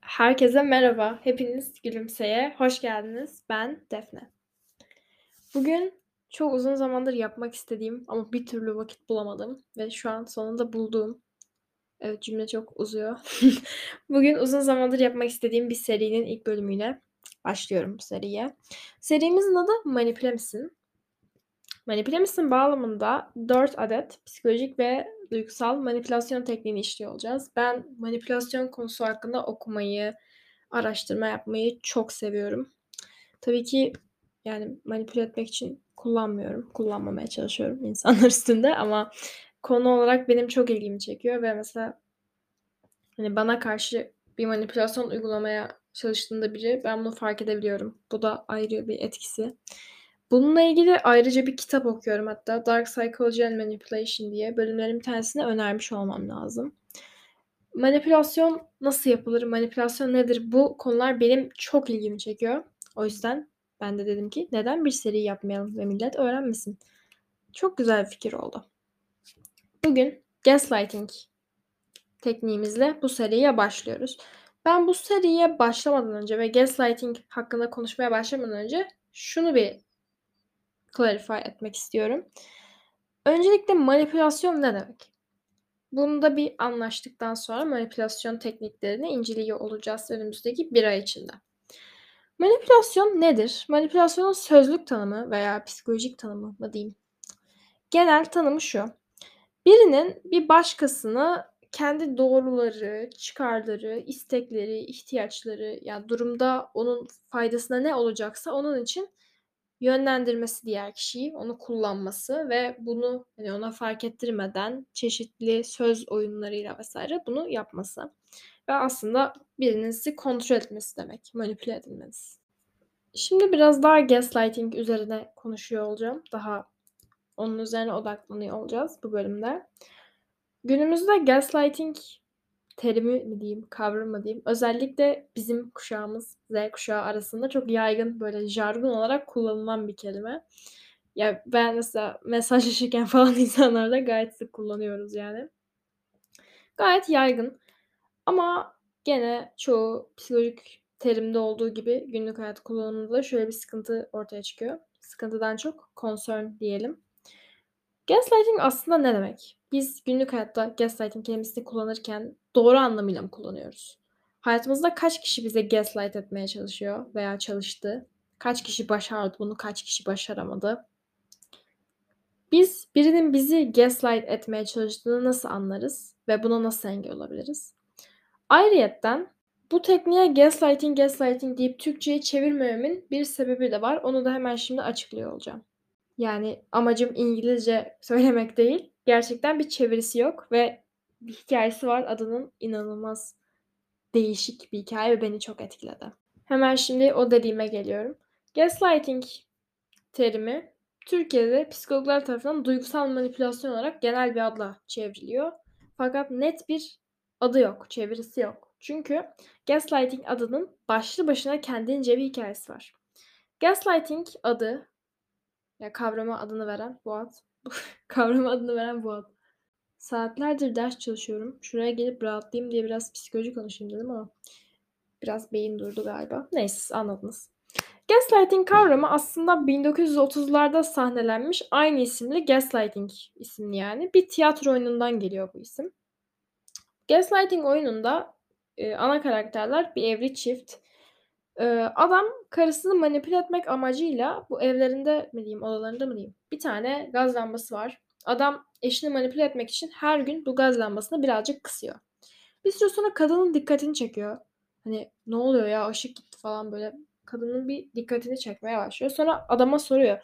Herkese merhaba. Hepiniz Gülümse'ye hoş geldiniz. Ben Defne. Bugün çok uzun zamandır yapmak istediğim ama bir türlü vakit bulamadım ve şu an sonunda bulduğum Evet cümle çok uzuyor. Bugün uzun zamandır yapmak istediğim bir serinin ilk bölümüyle başlıyorum bu seriye. Serimizin adı Manipüle misin? Manipüle misin bağlamında 4 adet psikolojik ve duygusal manipülasyon tekniğini işliyor olacağız. Ben manipülasyon konusu hakkında okumayı, araştırma yapmayı çok seviyorum. Tabii ki yani manipüle etmek için kullanmıyorum. Kullanmamaya çalışıyorum insanlar üstünde ama konu olarak benim çok ilgimi çekiyor ve mesela hani bana karşı bir manipülasyon uygulamaya çalıştığında biri ben bunu fark edebiliyorum. Bu da ayrı bir etkisi. Bununla ilgili ayrıca bir kitap okuyorum hatta Dark Psychology and Manipulation diye bölümlerin bir tanesini önermiş olmam lazım. Manipülasyon nasıl yapılır? Manipülasyon nedir? Bu konular benim çok ilgimi çekiyor. O yüzden ben de dedim ki neden bir seri yapmayalım ve millet öğrenmesin. Çok güzel bir fikir oldu. Bugün gaslighting tekniğimizle bu seriye başlıyoruz. Ben bu seriye başlamadan önce ve gaslighting hakkında konuşmaya başlamadan önce şunu bir clarify etmek istiyorum. Öncelikle manipülasyon ne demek? Bunu da bir anlaştıktan sonra manipülasyon tekniklerini inceliyor olacağız önümüzdeki bir ay içinde. Manipülasyon nedir? Manipülasyonun sözlük tanımı veya psikolojik tanımı mı diyeyim? Genel tanımı şu. Birinin bir başkasını kendi doğruları, çıkarları, istekleri, ihtiyaçları yani durumda onun faydasına ne olacaksa onun için yönlendirmesi diğer kişiyi, onu kullanması ve bunu hani ona fark ettirmeden çeşitli söz oyunlarıyla vesaire bunu yapması. Ve aslında birinin sizi kontrol etmesi demek, manipüle edilmeniz. Şimdi biraz daha gaslighting üzerine konuşuyor olacağım. Daha onun üzerine odaklanıyor olacağız bu bölümde. Günümüzde gaslighting terimi mi diyeyim, kavram mı diyeyim. Özellikle bizim kuşağımız, Z kuşağı arasında çok yaygın böyle jargon olarak kullanılan bir kelime. Ya ben mesela mesajlaşırken falan insanlarla gayet sık kullanıyoruz yani. Gayet yaygın. Ama gene çoğu psikolojik terimde olduğu gibi günlük hayat kullanımında şöyle bir sıkıntı ortaya çıkıyor. Sıkıntıdan çok concern diyelim. Gaslighting aslında ne demek? Biz günlük hayatta gaslighting kelimesini kullanırken doğru anlamıyla mı kullanıyoruz? Hayatımızda kaç kişi bize gaslight etmeye çalışıyor veya çalıştı? Kaç kişi başardı bunu, kaç kişi başaramadı? Biz birinin bizi gaslight etmeye çalıştığını nasıl anlarız ve buna nasıl engel olabiliriz? Ayrıyetten bu tekniğe gaslighting gaslighting deyip Türkçe'ye çevirmememin bir sebebi de var. Onu da hemen şimdi açıklıyor olacağım. Yani amacım İngilizce söylemek değil. Gerçekten bir çevirisi yok ve bir hikayesi var. Adının inanılmaz değişik bir hikaye ve beni çok etkiledi. Hemen şimdi o dediğime geliyorum. Gaslighting terimi Türkiye'de psikologlar tarafından duygusal manipülasyon olarak genel bir adla çevriliyor. Fakat net bir adı yok, çevirisi yok. Çünkü gaslighting adının başlı başına kendince bir hikayesi var. Gaslighting adı ya kavrama adını veren bu ad. kavrama adını veren bu ad. Saatlerdir ders çalışıyorum. Şuraya gelip rahatlayayım diye biraz psikoloji konuşayım dedim ama biraz beyin durdu galiba. Neyse anladınız. Gaslighting kavramı aslında 1930'larda sahnelenmiş aynı isimli Gaslighting isimli yani bir tiyatro oyunundan geliyor bu isim. Gaslighting oyununda e, ana karakterler bir evli çift adam karısını manipüle etmek amacıyla bu evlerinde mi diyeyim, odalarında mı diyeyim, bir tane gaz lambası var. Adam eşini manipüle etmek için her gün bu gaz lambasını birazcık kısıyor. Bir süre sonra kadının dikkatini çekiyor. Hani ne oluyor ya ışık gitti falan böyle. Kadının bir dikkatini çekmeye başlıyor. Sonra adama soruyor.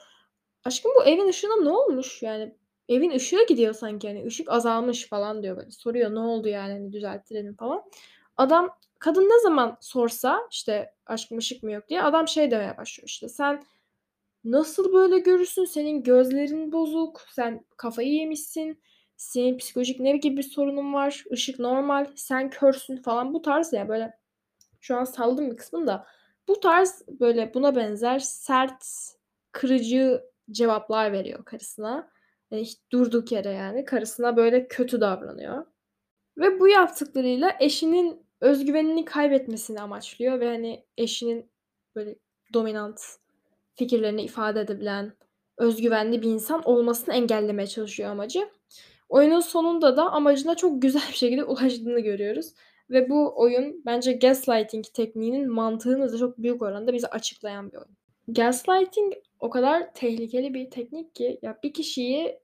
Aşkım bu evin ışığına ne olmuş? Yani evin ışığı gidiyor sanki hani ışık azalmış falan diyor böyle. Soruyor ne oldu yani hani düzelttirelim falan. Adam kadın ne zaman sorsa işte aşkım ışık mı yok? diye adam şey demeye başlıyor işte sen nasıl böyle görürsün? Senin gözlerin bozuk sen kafayı yemişsin senin psikolojik ne gibi bir sorunun var? Işık normal sen körsün. falan bu tarz ya böyle şu an saldım bir kısmını da. Bu tarz böyle buna benzer sert kırıcı cevaplar veriyor karısına. Yani hiç durduk yere yani. Karısına böyle kötü davranıyor. Ve bu yaptıklarıyla eşinin özgüvenini kaybetmesini amaçlıyor ve, hani, eşinin böyle dominant fikirlerini ifade edebilen, özgüvenli bir insan olmasını engellemeye çalışıyor amacı. Oyunun sonunda da amacına çok güzel bir şekilde ulaştığını görüyoruz ve bu oyun bence gaslighting tekniğinin mantığını da çok büyük oranda bize açıklayan bir oyun. Gaslighting o kadar tehlikeli bir teknik ki ya bir kişiyi,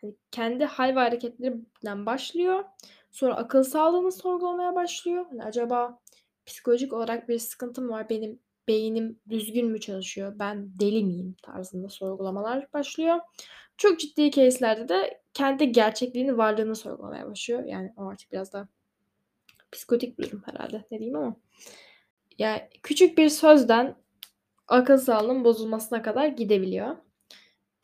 hani, kendi hal ve hareketlerinden başlıyor. Sonra akıl sağlığını sorgulamaya başlıyor. Hani, acaba psikolojik olarak bir sıkıntım var, benim beynim düzgün mü çalışıyor, ben deli miyim tarzında sorgulamalar başlıyor. Çok ciddi case'lerde de kendi gerçekliğini, varlığını sorgulamaya başlıyor. Yani o artık biraz da psikotik bir durum herhâlde, ne diyeyim ama. Ya, küçük bir sözden akıl sağlığının bozulmasına kadar gidebiliyor.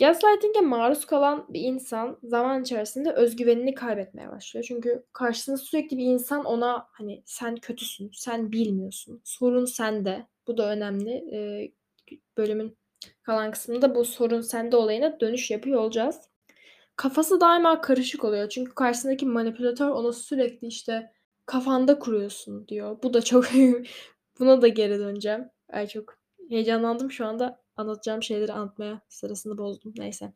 Gaslighting'e maruz kalan bir insan zaman içerisinde özgüvenini kaybetmeye başlıyor. Çünkü karşısında sürekli bir insan ona, hani, "Sen kötüsün, sen bilmiyorsun, sorun sende." Bu da önemli. Eee, bölümün kalan kısmında bu sorun sende olayına dönüş yapıyor olacağız. Kafası daima karışık oluyor. Çünkü karşısındaki manipülatör ona sürekli, işte, "Kafanda kuruyorsun." diyor. Bu da çok Buna da geri döneceğim. Ay, çok heyecanlandım şu anda. Anlatacağım şeyleri anlatmaya sırasını bozdum. Neyse.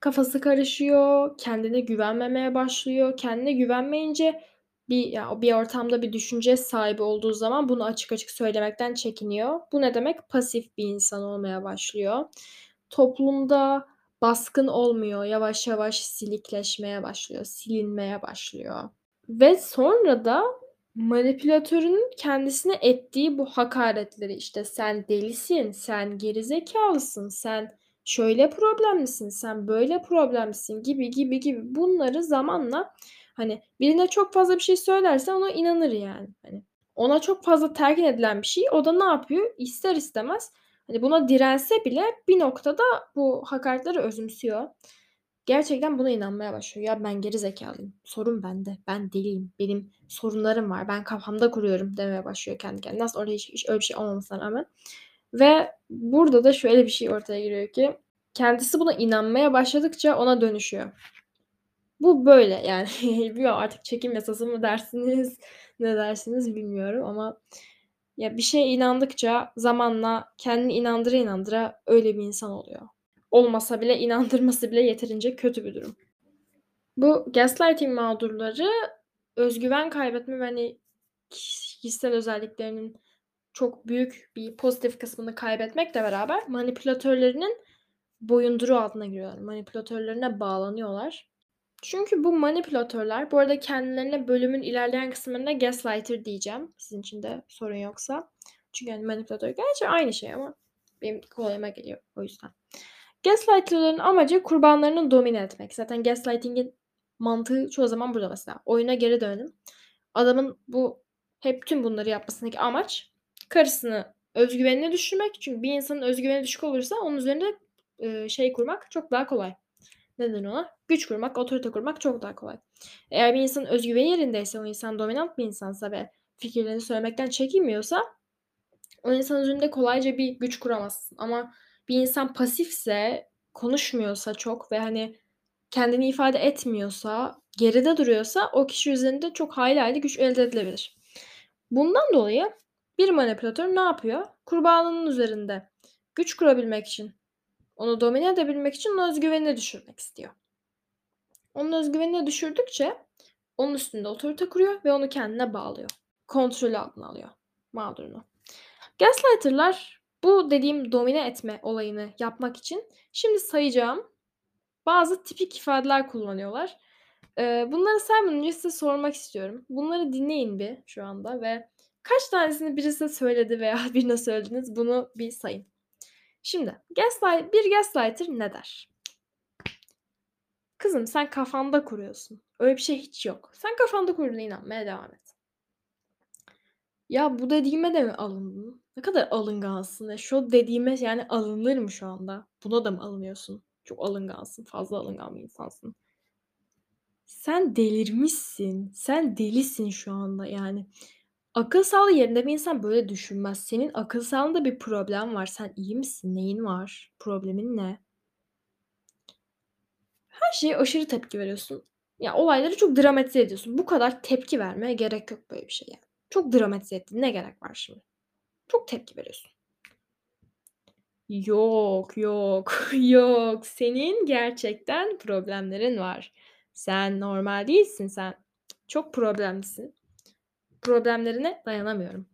Kafası karışıyor, kendine güvenmemeye başlıyor. Kendine güvenmeyince bir ya, bir ortamda bir düşünce sahibi olduğu zaman bunu açık açık söylemekten çekiniyor. Bu ne demek? Pasif bir insan olmaya başlıyor. Toplumda baskın olmuyor. Yavaş yavaş silikleşmeye başlıyor, silinmeye başlıyor. Ve sonra da manipülatörün kendisine ettiği bu hakaretleri, işte, "Sen delisin, sen gerizekâlısın, sen şöyle problemlisin, sen böyle problemlisin." gibi, gibi, gibi bunları zamanla, hani, birine çok fazla bir şey söylersen ona inanır yani. Hani, ona çok fazla telkin edilen bir şeyi o da ne yapıyor? İster istemez, hani, buna dirense bile bir noktada bu hakaretleri özümsüyor. Gerçekten buna inanmaya başlıyor. "Ya, ben gerizekâlıyım, sorun bende, ben deliyim, benim sorunlarım var, ben kafamda kuruyorum." demeye başlıyor kendi kendine. Aslında orada hiç hiç öyle bir şey olmamasına rağmen ve burada da şöyle bir şey ortaya giriyor ki kendisi buna inanmaya başladıkça ona dönüşüyor. Bu böyle yani. Bilmiyorum artık çekim yasası mı dersiniz, ne dersiniz bilmiyorum ama ya bir şeye inandıkça zamanla kendini inandıra inandıra öyle bir insan oluyor. Olmasa bile inandırması bile yeterince kötü bir durum. Bu gaslighting mağdurları özgüven kaybetme ve, hani, kişisel özelliklerinin çok büyük bir pozitif kısmını kaybetmekle beraber manipülatörlerinin boyunduruğu altına giriyorlar. Manipülatörlerine bağlanıyorlar. Çünkü bu manipülatörler Bu arada kendilerine bölümün ilerleyen kısımlarında gaslighter diyeceğim, sizin için de sorun yoksa. Çünkü, hani, manipülatör gerçi aynı şey ama benim kolayıma geliyor o yüzden. Gaslighter'ların amacı kurbanlarını domine etmek. Zaten gaslighting'in mantığı çoğu zaman burada mesela. Oyuna geri dönelim. Adamın bu hep tüm bunları yapmasındaki amaç karısını özgüvenine düşürmek. Çünkü bir insanın özgüveni düşük olursa onun üzerinde, eee, şey kurmak çok daha kolay. Ne denir ona? Güç kurmak, otorite kurmak çok daha kolay. Eğer bir insanın özgüveni yerindeyse, o insan dominant bir insansa ve fikirlerini söylemekten çekinmiyorsa o insanın üzerinde kolayca bir güç kuramazsın ama bir insan pasifse, konuşmuyorsa çok ve, hani, kendini ifade etmiyorsa, geride duruyorsa o kişi üzerinde çok hayli hayli güç elde edilebilir. Bundan dolayı bir manipülatör ne yapıyor? Kurbanının üzerinde güç kurabilmek için, onu domine edebilmek için onun özgüvenini düşürmek istiyor. Onun özgüvenini düşürdükçe onun üstünde otorite kuruyor ve onu kendine bağlıyor. Kontrolü altına alıyor mağdurunu. Gaslighter'lar bu dediğim domine etme olayını yapmak için şimdi sayacağım bazı tipik ifadeler kullanıyorlar. Bunları saymadan önce size sormak istiyorum. Bunları dinleyin bir şu anda ve kaç tanesini biri size söyledi veya birine söylediniz bunu bir sayın. Şimdi gaslight bir gaslighter ne der? "Kızım sen kafanda kuruyorsun. Öyle bir şey hiç yok. Sen kafanda kurduğuna inanmaya devam et." Ya bu dediğime de mi alındın? Ne kadar alıngansın ya. Şu dediğime yani alınır mı şu anda? Buna da mı alınıyorsun? Çok alıngansın. Fazla alıngan bir insansın. Sen delirmişsin. Sen delisin şu anda yani. Akıl sağlığı yerinde bir insan böyle düşünmez. Senin akıl sağlığında bir problem var. Sen iyi misin? Neyin var? Problemin ne? Her şeye aşırı tepki veriyorsun. Ya, olayları çok dramatize ediyorsun. Bu kadar tepki vermeye gerek yok böyle bir şeye. Çok dramatize ettin. Ne gerek var şimdi? Çok tepki veriyorsun. Yok, yok, yok. Senin gerçekten problemlerin var. Sen normal değilsin sen. Çok problemlisin. Problemlerine dayanamıyorum.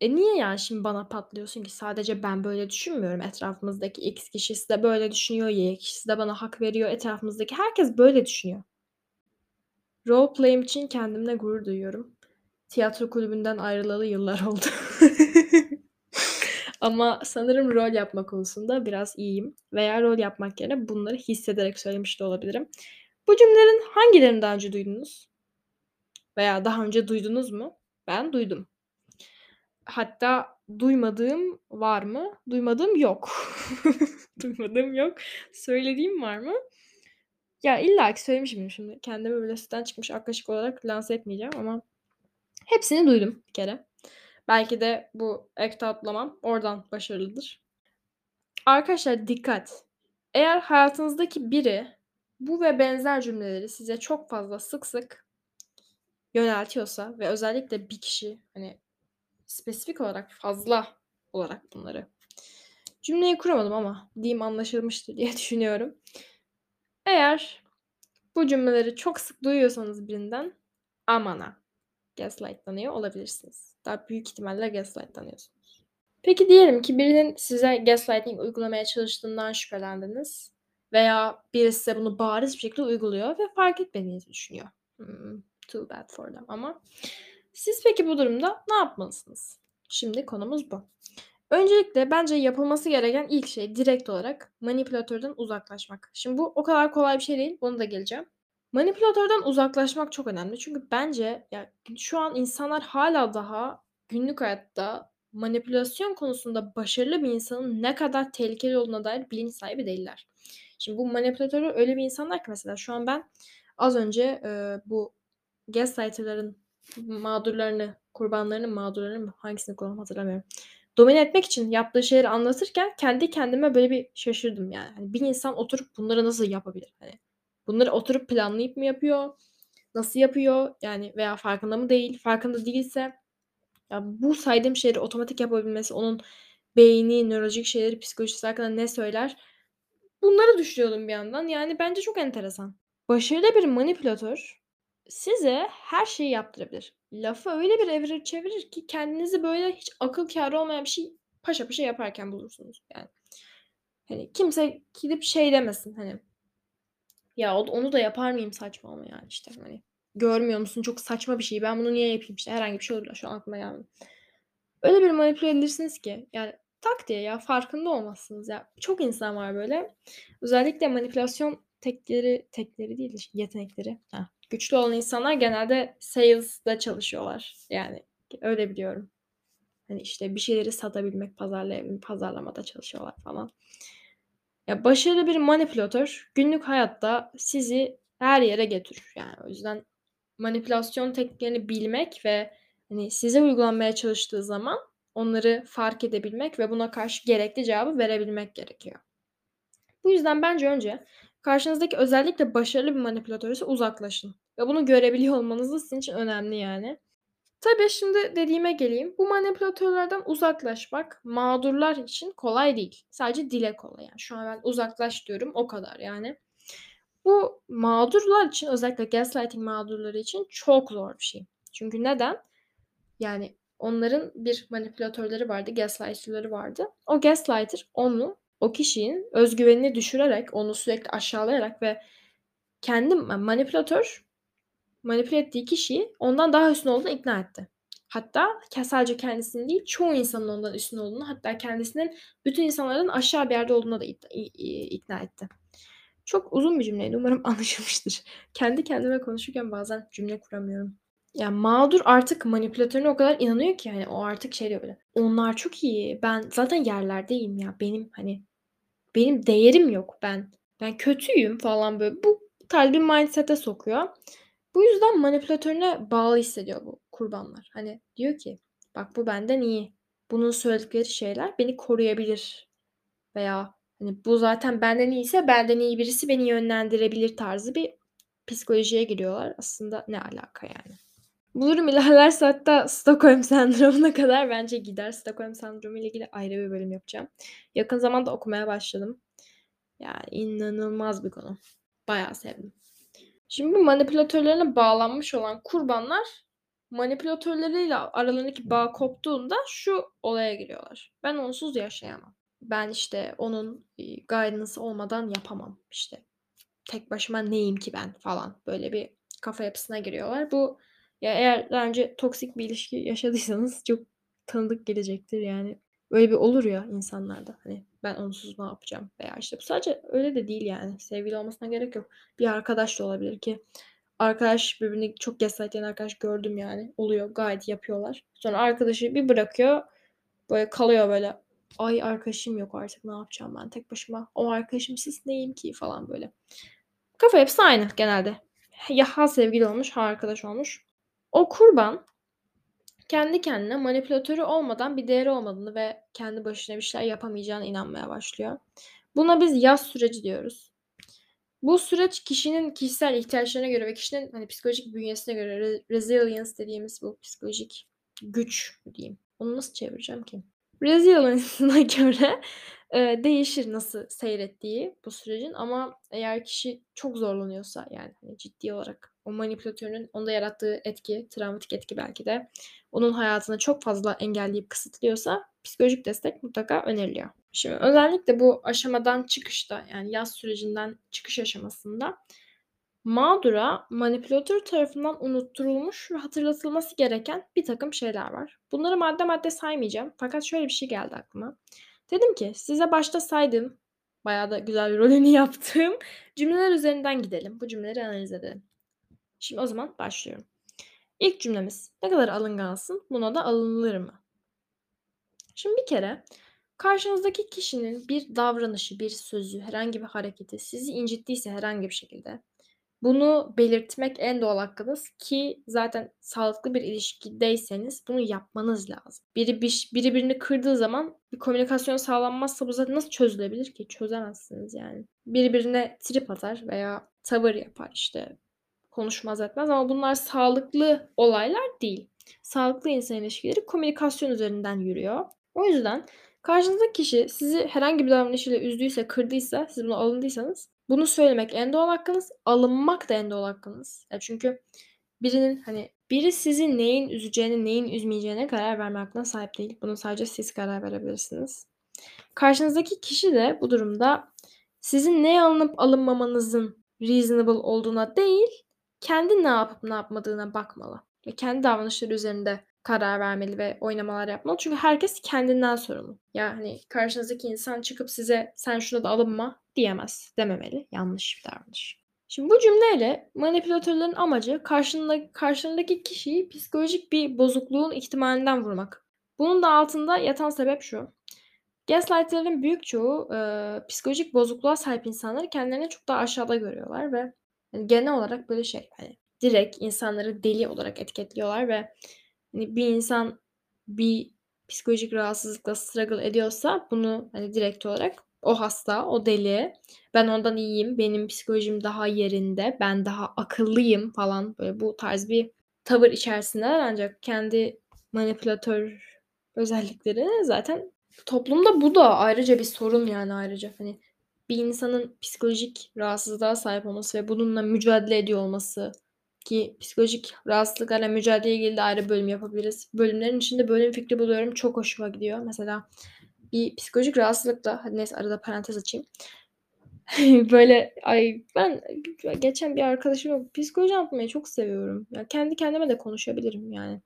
E, niye yani şimdi bana patlıyorsun ki? Sadece ben böyle düşünmüyorum. Etrafımızdaki X kişisi de böyle düşünüyor. Y kişisi de bana hak veriyor. Etrafımızdaki herkes böyle düşünüyor. Role play'im için kendimle gurur duyuyorum. Tiyatro kulübünden ayrılalı yıllar oldu. Ama sanırım rol yapma konusunda biraz iyiyim veya rol yapmak yerine bunları hissederek söylemiş de olabilirim. Bu cümlelerin hangilerini daha önce duydunuz? Veya daha önce duydunuz mu? Ben duydum. Hatta duymadığım var mı? Duymadığım yok. duymadığım yok. Söylediğim var mı? Ya illa ki söylemişim şimdi. Kendimi böyle sütten çıkmış aklaşık olarak lanse etmeyeceğim ama hepsini duydum bir kere. Belki de bu act out'lamam oradan başarılıdır. Arkadaşlar dikkat. Eğer hayatınızdaki biri bu ve benzer cümleleri size çok fazla sık sık yöneltiyorsa ve özellikle bir kişi hani spesifik olarak fazla olarak bunları cümleyi kuramadım ama diyeyim anlaşılmıştır diye düşünüyorum. Eğer bu cümleleri çok sık duyuyorsanız birinden amana gaslightlanıyor olabilirsiniz. Daha büyük ihtimalle gaslightlanıyorsunuz. Peki diyelim ki birinin size gaslighting uygulamaya çalıştığından şüphelendiniz veya birisi size bunu bariz bir şekilde uyguluyor ve fark etmediğinizi düşünüyor. Hmm, too bad for them ama siz peki bu durumda ne yapmalısınız? Şimdi konumuz bu. Öncelikle bence yapılması gereken ilk şey direkt olarak manipülatörden uzaklaşmak. Şimdi bu o kadar kolay bir şey değil. Bunu da geleceğim. Manipülatörden uzaklaşmak çok önemli. Çünkü bence ya şu an insanlar hala daha günlük hayatta manipülasyon konusunda başarılı bir insanın ne kadar tehlikeli olduğuna dair bilinç sahibi değiller. Şimdi bu manipülatörü öyle bir insanlar ki mesela şu an ben az önce e, bu gaslighter'ların mağdurlarını, kurbanlarını, mağdurlarını hangisini kullanım hatırlamıyorum. Domine etmek için yaptığı şeyleri anlatırken kendi kendime böyle bir şaşırdım yani. Hani bir insan oturup bunları nasıl yapabilir? Hani bunları oturup planlayıp mı yapıyor? Nasıl yapıyor? Yani veya farkında mı değil? Farkında değilse ya bu saydığım şeyleri otomatik yapabilmesi, onun beyni, nörolojik şeyleri, psikolojisi hakkında ne söyler? Bunları düşünüyordum bir yandan. Yani bence çok enteresan. Başarılı bir manipülatör size her şeyi yaptırabilir. Lafı öyle bir evirir çevirir ki kendinizi böyle hiç akıl kârı olmayan bir şey paşa paşa yaparken bulursunuz yani. Hani kimse gidip şey demesin hani ya onu da yapar mıyım saçma ama yani işte hani görmüyor musun çok saçma bir şey ben bunu niye yapayım işte herhangi bir şey olur şu an aklıma gelmedi. Öyle bir manipüle edilirsiniz ki yani tak diye ya farkında olmazsınız ya. Çok insan var böyle. Özellikle manipülasyon tekleri tekleri değil yetenekleri. Heh, güçlü olan insanlar genelde sales'da çalışıyorlar. Yani öyle biliyorum. Hani işte bir şeyleri satabilmek, pazarlayabilmek, pazarlamada çalışıyorlar falan. Ya başarılı bir manipülatör günlük hayatta sizi her yere götürür. Yani o yüzden manipülasyon tekniklerini bilmek ve hani size uygulanmaya çalıştığı zaman onları fark edebilmek ve buna karşı gerekli cevabı verebilmek gerekiyor. Bu yüzden bence önce karşınızdaki özellikle başarılı bir manipülatörse uzaklaşın. Ve bunu görebiliyor olmanız da sizin için önemli yani. Tabii şimdi dediğime geleyim. Bu manipülatörlerden uzaklaşmak mağdurlar için kolay değil. Sadece dile kolay yani. Şu an ben uzaklaş diyorum o kadar yani. Bu mağdurlar için özellikle gaslighting mağdurları için çok zor bir şey. Çünkü neden? Yani onların bir manipülatörleri vardı, gaslighter'ları vardı. O gaslighter onu, o kişinin özgüvenini düşürerek, onu sürekli aşağılayarak ve kendi manipülatör manipüle ettiği kişiyi ondan daha üstün olduğunu ikna etti. Hatta sadece kendisinin değil çoğu insanın ondan üstün olduğunu hatta kendisinin bütün insanların aşağı bir yerde olduğuna da ikna etti. Çok uzun bir cümleydi. Umarım anlaşılmıştır. Kendi kendime konuşurken bazen cümle kuramıyorum. Ya mağdur artık manipülatörüne o kadar inanıyor ki hani o artık şey diyor böyle. Onlar çok iyi. Ben zaten yerlerdeyim ya. Benim hani benim değerim yok. Ben ben kötüyüm falan böyle. Bu tarz bir mindset'e sokuyor. Bu yüzden manipülatörüne bağlı hissediyor bu kurbanlar. Hani diyor ki bak bu benden iyi. Bunun söyledikleri şeyler beni koruyabilir. Veya Hani bu zaten benden iyiyse benden iyi birisi beni yönlendirebilir tarzı bir psikolojiye giriyorlar. Aslında ne alaka yani? Bu durum ilerlerse hatta Stockholm sendromuna kadar bence gider. Stockholm sendromu ile ilgili ayrı bir bölüm yapacağım. Yakın zamanda okumaya başladım. Yani inanılmaz bir konu. Bayağı sevdim. Şimdi bu manipülatörlerine bağlanmış olan kurbanlar manipülatörleriyle aralarındaki bağ koptuğunda şu olaya giriyorlar. Ben onsuz yaşayamam. Ben işte onun guidance olmadan yapamam işte. Tek başıma neyim ki ben falan böyle bir kafa yapısına giriyorlar. Bu ya eğer daha önce toksik bir ilişki yaşadıysanız çok tanıdık gelecektir yani. Öyle bir olur ya insanlarda. Hani ben onsuz ne yapacağım veya işte bu sadece öyle de değil yani. Sevgili olmasına gerek yok. Bir arkadaş da olabilir ki arkadaş birbirini çok gaslightlayan arkadaş gördüm yani. Oluyor gayet yapıyorlar. Sonra arkadaşı bir bırakıyor. Böyle kalıyor böyle. Ay arkadaşım yok artık ne yapacağım ben tek başıma. O arkadaşım siz neyim ki falan böyle. Kafa hepsi aynı genelde. Ya ha sevgili olmuş ha arkadaş olmuş. O kurban kendi kendine manipülatörü olmadan bir değeri olmadığını ve kendi başına bir şeyler yapamayacağına inanmaya başlıyor. Buna biz yaz süreci diyoruz. Bu süreç kişinin kişisel ihtiyaçlarına göre ve kişinin hani psikolojik bünyesine göre resilience dediğimiz bu psikolojik güç diyeyim. Onu nasıl çevireceğim ki? Resilience'ına göre e, değişir nasıl seyrettiği bu sürecin ama eğer kişi çok zorlanıyorsa yani hani ciddi olarak o manipülatörün onda yarattığı etki, travmatik etki belki de onun hayatını çok fazla engelleyip kısıtlıyorsa psikolojik destek mutlaka öneriliyor. Şimdi özellikle bu aşamadan çıkışta yani yaz sürecinden çıkış aşamasında mağdura manipülatör tarafından unutturulmuş ve hatırlatılması gereken bir takım şeyler var. Bunları madde madde saymayacağım fakat şöyle bir şey geldi aklıma. Dedim ki size başta saydığım bayağı da güzel bir rolünü yaptığım cümleler üzerinden gidelim. Bu cümleleri analiz edelim. Şimdi o zaman başlıyorum. İlk cümlemiz ne kadar alıngansın buna da alınılır mı? Şimdi bir kere karşınızdaki kişinin bir davranışı, bir sözü, herhangi bir hareketi sizi incittiyse herhangi bir şekilde bunu belirtmek en doğal hakkınız ki zaten sağlıklı bir ilişkideyseniz bunu yapmanız lazım. Biri bir, biri birini kırdığı zaman bir komünikasyon sağlanmazsa bu zaten nasıl çözülebilir ki? Çözemezsiniz yani. Biri birine trip atar veya tavır yapar işte konuşmaz etmez ama bunlar sağlıklı olaylar değil. Sağlıklı insan ilişkileri komünikasyon üzerinden yürüyor. O yüzden karşınızdaki kişi sizi herhangi bir davranışıyla üzdüyse, kırdıysa, siz bunu alındıysanız bunu söylemek en doğal hakkınız, alınmak da en doğal hakkınız. Ya çünkü birinin hani biri sizi neyin üzeceğini, neyin üzmeyeceğine karar verme hakkına sahip değil. Bunu sadece siz karar verebilirsiniz. Karşınızdaki kişi de bu durumda sizin ne alınıp alınmamanızın reasonable olduğuna değil, kendi ne yapıp ne yapmadığına bakmalı. Ve kendi davranışları üzerinde karar vermeli ve oynamalar yapmalı. Çünkü herkes kendinden sorumlu. Yani karşınızdaki insan çıkıp size sen şuna da alınma diyemez, dememeli. Yanlış bir davranış. Şimdi bu cümleyle manipülatörlerin amacı karşında, karşındaki kişiyi psikolojik bir bozukluğun ihtimalinden vurmak. Bunun da altında yatan sebep şu. Gaslight'lerin büyük çoğu e, psikolojik bozukluğa sahip insanları kendilerini çok daha aşağıda görüyorlar ve yani genel olarak böyle şey hani direkt insanları deli olarak etiketliyorlar ve hani bir insan bir psikolojik rahatsızlıkla struggle ediyorsa bunu hani direkt olarak o hasta, o deli. Ben ondan iyiyim. Benim psikolojim daha yerinde. Ben daha akıllıyım falan böyle bu tarz bir tavır içerisinde ancak kendi manipülatör özellikleri zaten toplumda bu da ayrıca bir sorun yani ayrıca hani bir insanın psikolojik rahatsızlığa sahip olması ve bununla mücadele ediyor olması ki psikolojik rahatsızlıklarla mücadele ilgili de ayrı bölüm yapabiliriz. Bölümlerin içinde bölüm fikri buluyorum. Çok hoşuma gidiyor. Mesela bir psikolojik rahatsızlıkla hadi neyse arada parantez açayım. böyle ay ben geçen bir arkadaşım psikoloji anlatmayı çok seviyorum. Ya kendi kendime de konuşabilirim yani.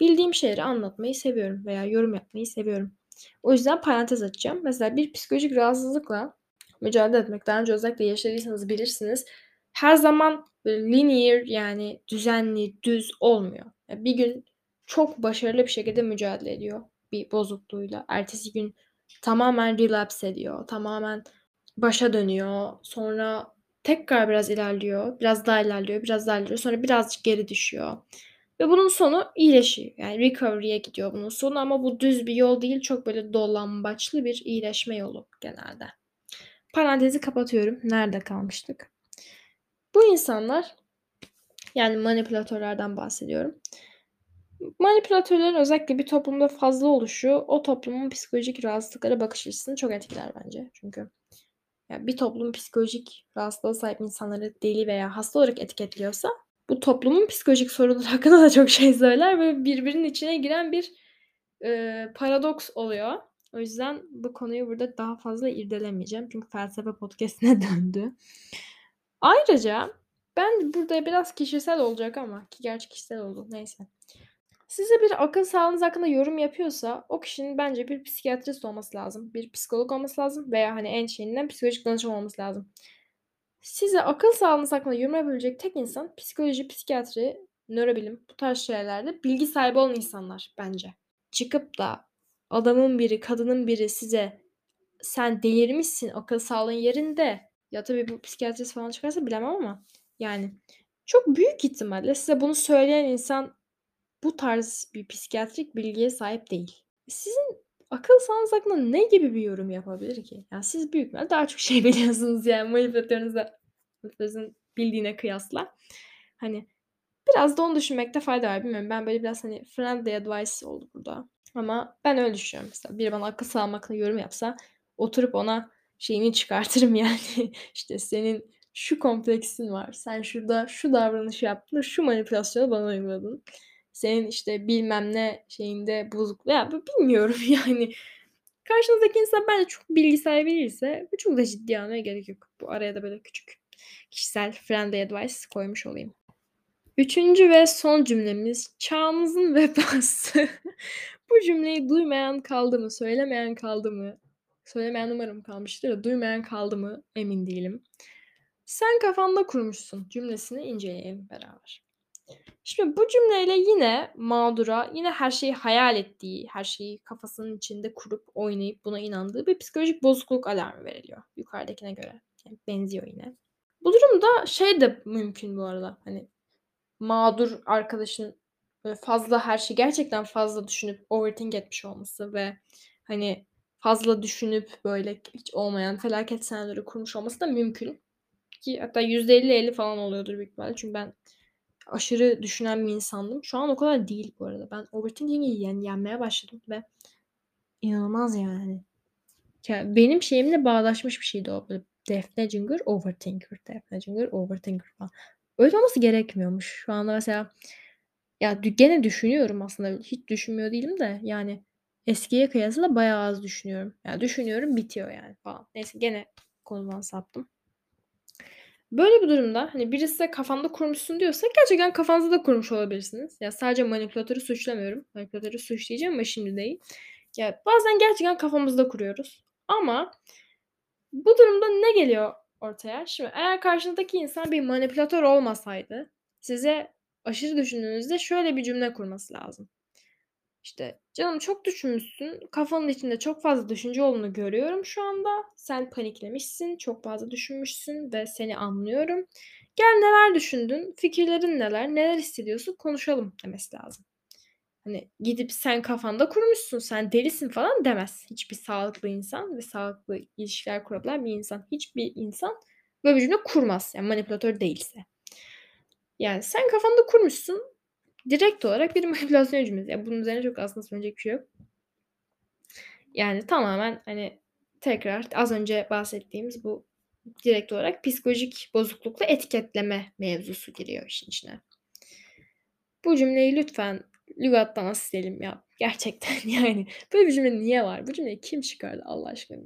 Bildiğim şeyleri anlatmayı seviyorum veya yorum yapmayı seviyorum. O yüzden parantez açacağım. Mesela bir psikolojik rahatsızlıkla mücadele etmek daha önce özellikle yaşadıysanız bilirsiniz. Her zaman linear yani düzenli, düz olmuyor. Yani bir gün çok başarılı bir şekilde mücadele ediyor bir bozukluğuyla. Ertesi gün tamamen relapse ediyor. Tamamen başa dönüyor. Sonra tekrar biraz ilerliyor. Biraz daha ilerliyor. Biraz daha ilerliyor. Sonra birazcık geri düşüyor. Ve bunun sonu iyileşiyor. Yani recovery'e gidiyor bunun sonu ama bu düz bir yol değil. Çok böyle dolambaçlı bir iyileşme yolu genelde. Parantezi kapatıyorum. Nerede kalmıştık? Bu insanlar yani manipülatörlerden bahsediyorum. Manipülatörlerin özellikle bir toplumda fazla oluşu o toplumun psikolojik rahatsızlıklara bakış açısını çok etkiler bence. Çünkü yani bir toplum psikolojik rahatsızlığa sahip insanları deli veya hasta olarak etiketliyorsa bu toplumun psikolojik sorunları hakkında da çok şey söyler ve birbirinin içine giren bir e, paradoks oluyor. O yüzden bu konuyu burada daha fazla irdelemeyeceğim. Çünkü felsefe podcastine döndü. Ayrıca ben burada biraz kişisel olacak ama ki gerçi kişisel oldu neyse. Size bir akıl sağlığınız hakkında yorum yapıyorsa o kişinin bence bir psikiyatrist olması lazım. Bir psikolog olması lazım veya hani en şeyinden psikolojik danışman olması lazım. Size akıl sağlığınız hakkında yorum yapabilecek tek insan psikoloji, psikiyatri, nörobilim bu tarz şeylerde bilgi sahibi olan insanlar bence. Çıkıp da adamın biri, kadının biri size sen delirmişsin akıl sağlığın yerinde ya tabii bu psikiyatrist falan çıkarsa bilemem ama yani çok büyük ihtimalle size bunu söyleyen insan bu tarz bir psikiyatrik bilgiye sahip değil. Sizin akıl sağlığınız hakkında ne gibi bir yorum yapabilir ki? Yani siz büyük ihtimalle daha çok şey biliyorsunuz yani manipülatörünüzle manipülatörünüzün bildiğine kıyasla. Hani biraz da onu düşünmekte fayda var. Bilmiyorum ben böyle biraz hani friendly advice oldu burada. Ama ben öyle düşünüyorum mesela. Biri bana akıl sağlığım hakkında yorum yapsa oturup ona şeyini çıkartırım yani. işte senin şu kompleksin var. Sen şurada şu davranış yaptın, şu manipülasyonu bana uyguladın. Senin işte bilmem ne şeyinde bozuk. Ya bilmiyorum yani. Karşınızdaki insan bence çok bilgi sahibi değilse çok da ciddi almaya gerek yok. Bu araya da böyle küçük kişisel friendly advice koymuş olayım. Üçüncü ve son cümlemiz çağımızın vebası. Bu cümleyi duymayan kaldı mı, söylemeyen kaldı mı? Söylemeyen umarım kalmıştır da duymayan kaldı mı emin değilim. Sen kafanda kurmuşsun cümlesini inceleyelim beraber. Şimdi bu cümleyle yine mağdura, yine her şeyi hayal ettiği, her şeyi kafasının içinde kurup oynayıp buna inandığı bir psikolojik bozukluk alarmı veriliyor yukarıdakine göre. Yani benziyor yine. Bu durumda şey de mümkün bu arada. Hani mağdur arkadaşın fazla her şey gerçekten fazla düşünüp overthink etmiş olması ve hani fazla düşünüp böyle hiç olmayan felaket senaryoları kurmuş olması da mümkün. Ki hatta %50-50 falan oluyordur büyük ihtimalle. Çünkü ben aşırı düşünen bir insandım. Şu an o kadar değil bu arada. Ben overthinking'i yani yenmeye başladım ve inanılmaz yani. yani benim şeyimle bağdaşmış bir şeydi o. Defne Jüngür overthinker. Defne Jüngür overthinker falan. Öyle olması gerekmiyormuş. Şu anda mesela ya gene düşünüyorum aslında. Hiç düşünmüyor değilim de yani eskiye kıyasla bayağı az düşünüyorum. Yani düşünüyorum bitiyor yani falan. Neyse gene konudan saptım. Böyle bir durumda hani birisi size kafanda kurmuşsun diyorsa gerçekten kafanızda da kurmuş olabilirsiniz. Ya sadece manipülatörü suçlamıyorum. Manipülatörü suçlayacağım ama şimdi değil. Ya bazen gerçekten kafamızda kuruyoruz. Ama bu durumda ne geliyor ortaya? Şimdi eğer karşınızdaki insan bir manipülatör olmasaydı size aşırı düşündüğünüzde şöyle bir cümle kurması lazım. İşte canım çok düşünmüşsün. Kafanın içinde çok fazla düşünce olduğunu görüyorum şu anda. Sen paniklemişsin. Çok fazla düşünmüşsün ve seni anlıyorum. Gel neler düşündün? Fikirlerin neler? Neler hissediyorsun? Konuşalım demesi lazım. Hani gidip sen kafanda kurmuşsun, sen delisin falan demez. Hiçbir sağlıklı insan ve sağlıklı ilişkiler kurabilen bir insan. Hiçbir insan böyle bir cümle kurmaz. Yani manipülatör değilse. Yani sen kafanda kurmuşsun direkt olarak bir manipülasyon cümlesi. Yani bunun üzerine çok aslında söyleyecek bir şey yok. Yani tamamen hani tekrar az önce bahsettiğimiz bu direkt olarak psikolojik bozuklukla etiketleme mevzusu giriyor işin içine. Bu cümleyi lütfen lügattan silelim ya. Gerçekten yani. Böyle bir cümle niye var? Bu cümleyi kim çıkardı Allah aşkına?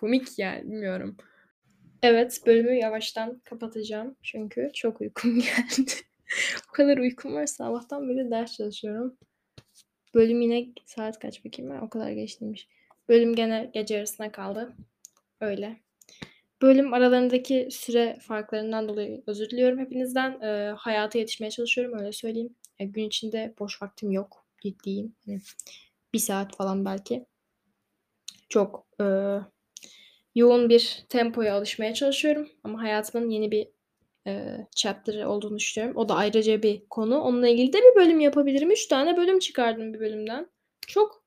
Komik yani bilmiyorum. Evet bölümü yavaştan kapatacağım. Çünkü çok uykum geldi. o kadar uykum var. Sabahtan beri ders çalışıyorum. Bölüm yine saat kaç bakayım ben? O kadar geç değilmiş. Bölüm gene gece yarısına kaldı. Öyle. Bölüm aralarındaki süre farklarından dolayı özür diliyorum hepinizden. E, hayata yetişmeye çalışıyorum öyle söyleyeyim. E, gün içinde boş vaktim yok. Ciddiyim. Hani bir saat falan belki. Çok e, yoğun bir tempoya alışmaya çalışıyorum. Ama hayatımın yeni bir e, chapter olduğunu düşünüyorum. O da ayrıca bir konu. Onunla ilgili de bir bölüm yapabilirim. Üç tane bölüm çıkardım bir bölümden. Çok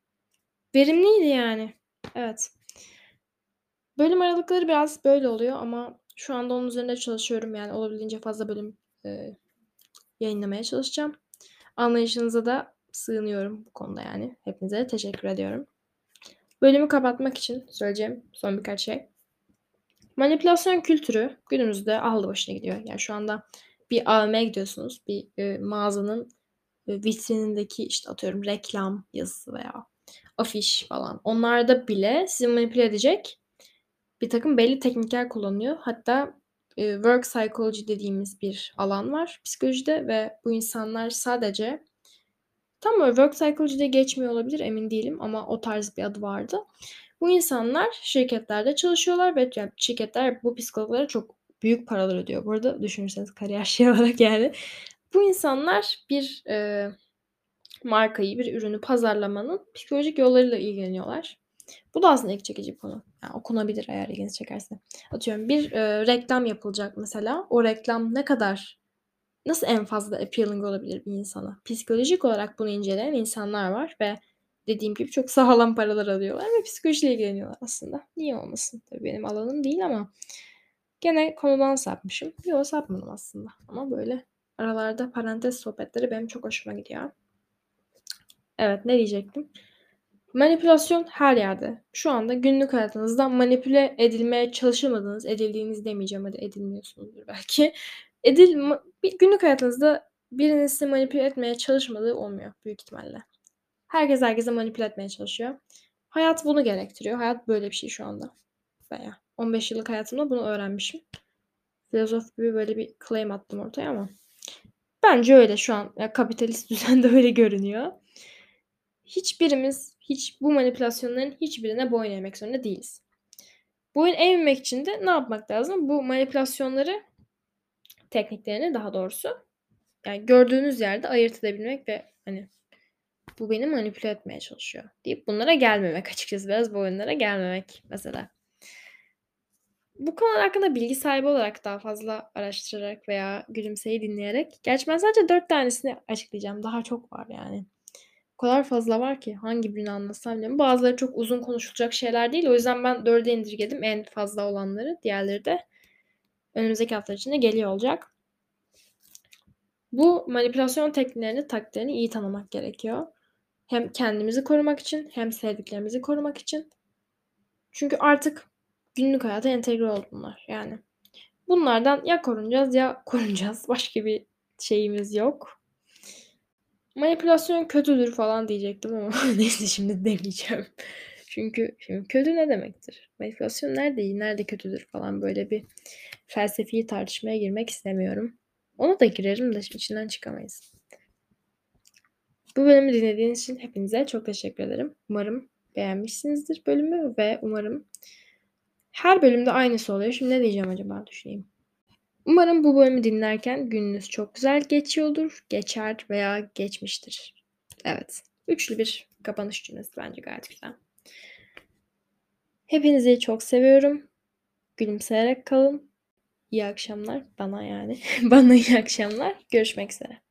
verimliydi yani. Evet. Bölüm aralıkları biraz böyle oluyor ama şu anda onun üzerinde çalışıyorum. Yani olabildiğince fazla bölüm, eee, yayınlamaya çalışacağım. Anlayışınıza da sığınıyorum bu konuda yani. Hepinize teşekkür ediyorum. Bölümü kapatmak için söyleyeceğim son birkaç şey. Manipülasyon kültürü günümüzde aldı başına gidiyor. Yani şu anda bir AVM'ye gidiyorsunuz. Bir, eee, mağazanın, eee, vitrinindeki, işte, atıyorum reklam yazısı veya afiş falan onlarda bile sizi manipüle edecek birtakım belli teknikler kullanılıyor. Hatta, eee, work psychology dediğimiz bir alan var psikolojide ve bu insanlar sadece tam böyle work psychology diye geçmiyor olabilir, emin değilim ama o tarz bir adı vardı. Bu insanlar şirketlerde çalışıyorlar ve yani şirketler bu psikologlara çok büyük paralar ödüyor. Bu arada düşünürseniz kariyer şey olarak yani. Bu insanlar bir, eee, markayı, bir ürünü pazarlamanın psikolojik yollarıyla ilgileniyorlar. Bu da aslında ilgi çekici konu. Yani okunabilir eğer ilginizi çekerse. Atıyorum bir, eee, reklam yapılacak mesela. O reklam ne kadar nasıl en fazla appealing olabilir bir insana? Psikolojik olarak bunu inceleyen insanlar var ve dediğim gibi çok sağlam paralar alıyorlar ve psikolojiyle ilgileniyorlar aslında. Niye olmasın? Tabii benim alanım değil ama gene konudan sapmışım. Yo, sapmadım aslında ama böyle aralarda parantez sohbetleri benim çok hoşuma gidiyor. Evet, ne diyecektim? Manipülasyon her yerde. Şu anda günlük hayatınızda manipüle edilmeye çalışamadığınız, edildiğiniz demeyeceğim hadi edilmiyorsunuzdur belki. Edil bir günlük hayatınızda birinin sizi manipüle etmeye çalışmadığı olmuyor büyük ihtimalle. Herkes herkese manipüle etmeye çalışıyor. Hayat bunu gerektiriyor. Hayat böyle bir şey şu anda. Bayağı 15 yıllık hayatımda bunu öğrenmişim. Filozof gibi böyle bir claim attım ortaya ama bence öyle şu an. Ya, kapitalist düzende öyle görünüyor. Hiçbirimiz hiç bu manipülasyonların hiçbirine boyun eğmek zorunda değiliz. Boyun eğmemek için de ne yapmak lazım? Bu manipülasyonları tekniklerini daha doğrusu yani gördüğünüz yerde ayırt edebilmek ve hani bu beni manipüle etmeye çalışıyor deyip bunlara gelmemek açıkçası biraz bu oyunlara gelmemek mesela. Bu konular hakkında bilgi sahibi olarak daha fazla araştırarak veya Gülümse'yi dinleyerek gerçi ben sadece 4 tanesini açıklayacağım. Daha çok var yani. O kadar fazla var ki hangi birini anlatsam bilmiyorum. Bazıları çok uzun konuşulacak şeyler değil. O yüzden ben 4'e indirgedim en fazla olanları. Diğerleri de önümüzdeki hafta içinde geliyor olacak. Bu manipülasyon tekniklerini, taktiklerini iyi tanımak gerekiyor. Hem kendimizi korumak için hem sevdiklerimizi korumak için. Çünkü artık günlük hayata entegre oldu bunlar yani. Bunlardan ya korunacağız ya korunacağız. Başka bir şeyimiz yok. Manipülasyon kötüdür falan diyecektim ama neyse şimdi demeyeceğim. Çünkü şimdi kötü ne demektir? Manipülasyon nerede iyi, nerede kötüdür falan böyle bir felsefi tartışmaya girmek istemiyorum. Ona da girerim de içinden çıkamayız. Bu bölümü dinlediğiniz için hepinize çok teşekkür ederim. Umarım beğenmişsinizdir bölümü ve umarım her bölümde aynısı oluyor. Şimdi ne diyeceğim acaba düşüneyim. Umarım bu bölümü dinlerken gününüz çok güzel geçiyordur, geçer veya geçmiştir. Evet, üçlü bir kapanış cümlesi bence gayet güzel. Hepinizi çok seviyorum. Gülümseyerek kalın. İyi akşamlar bana yani. bana iyi akşamlar. Görüşmek üzere.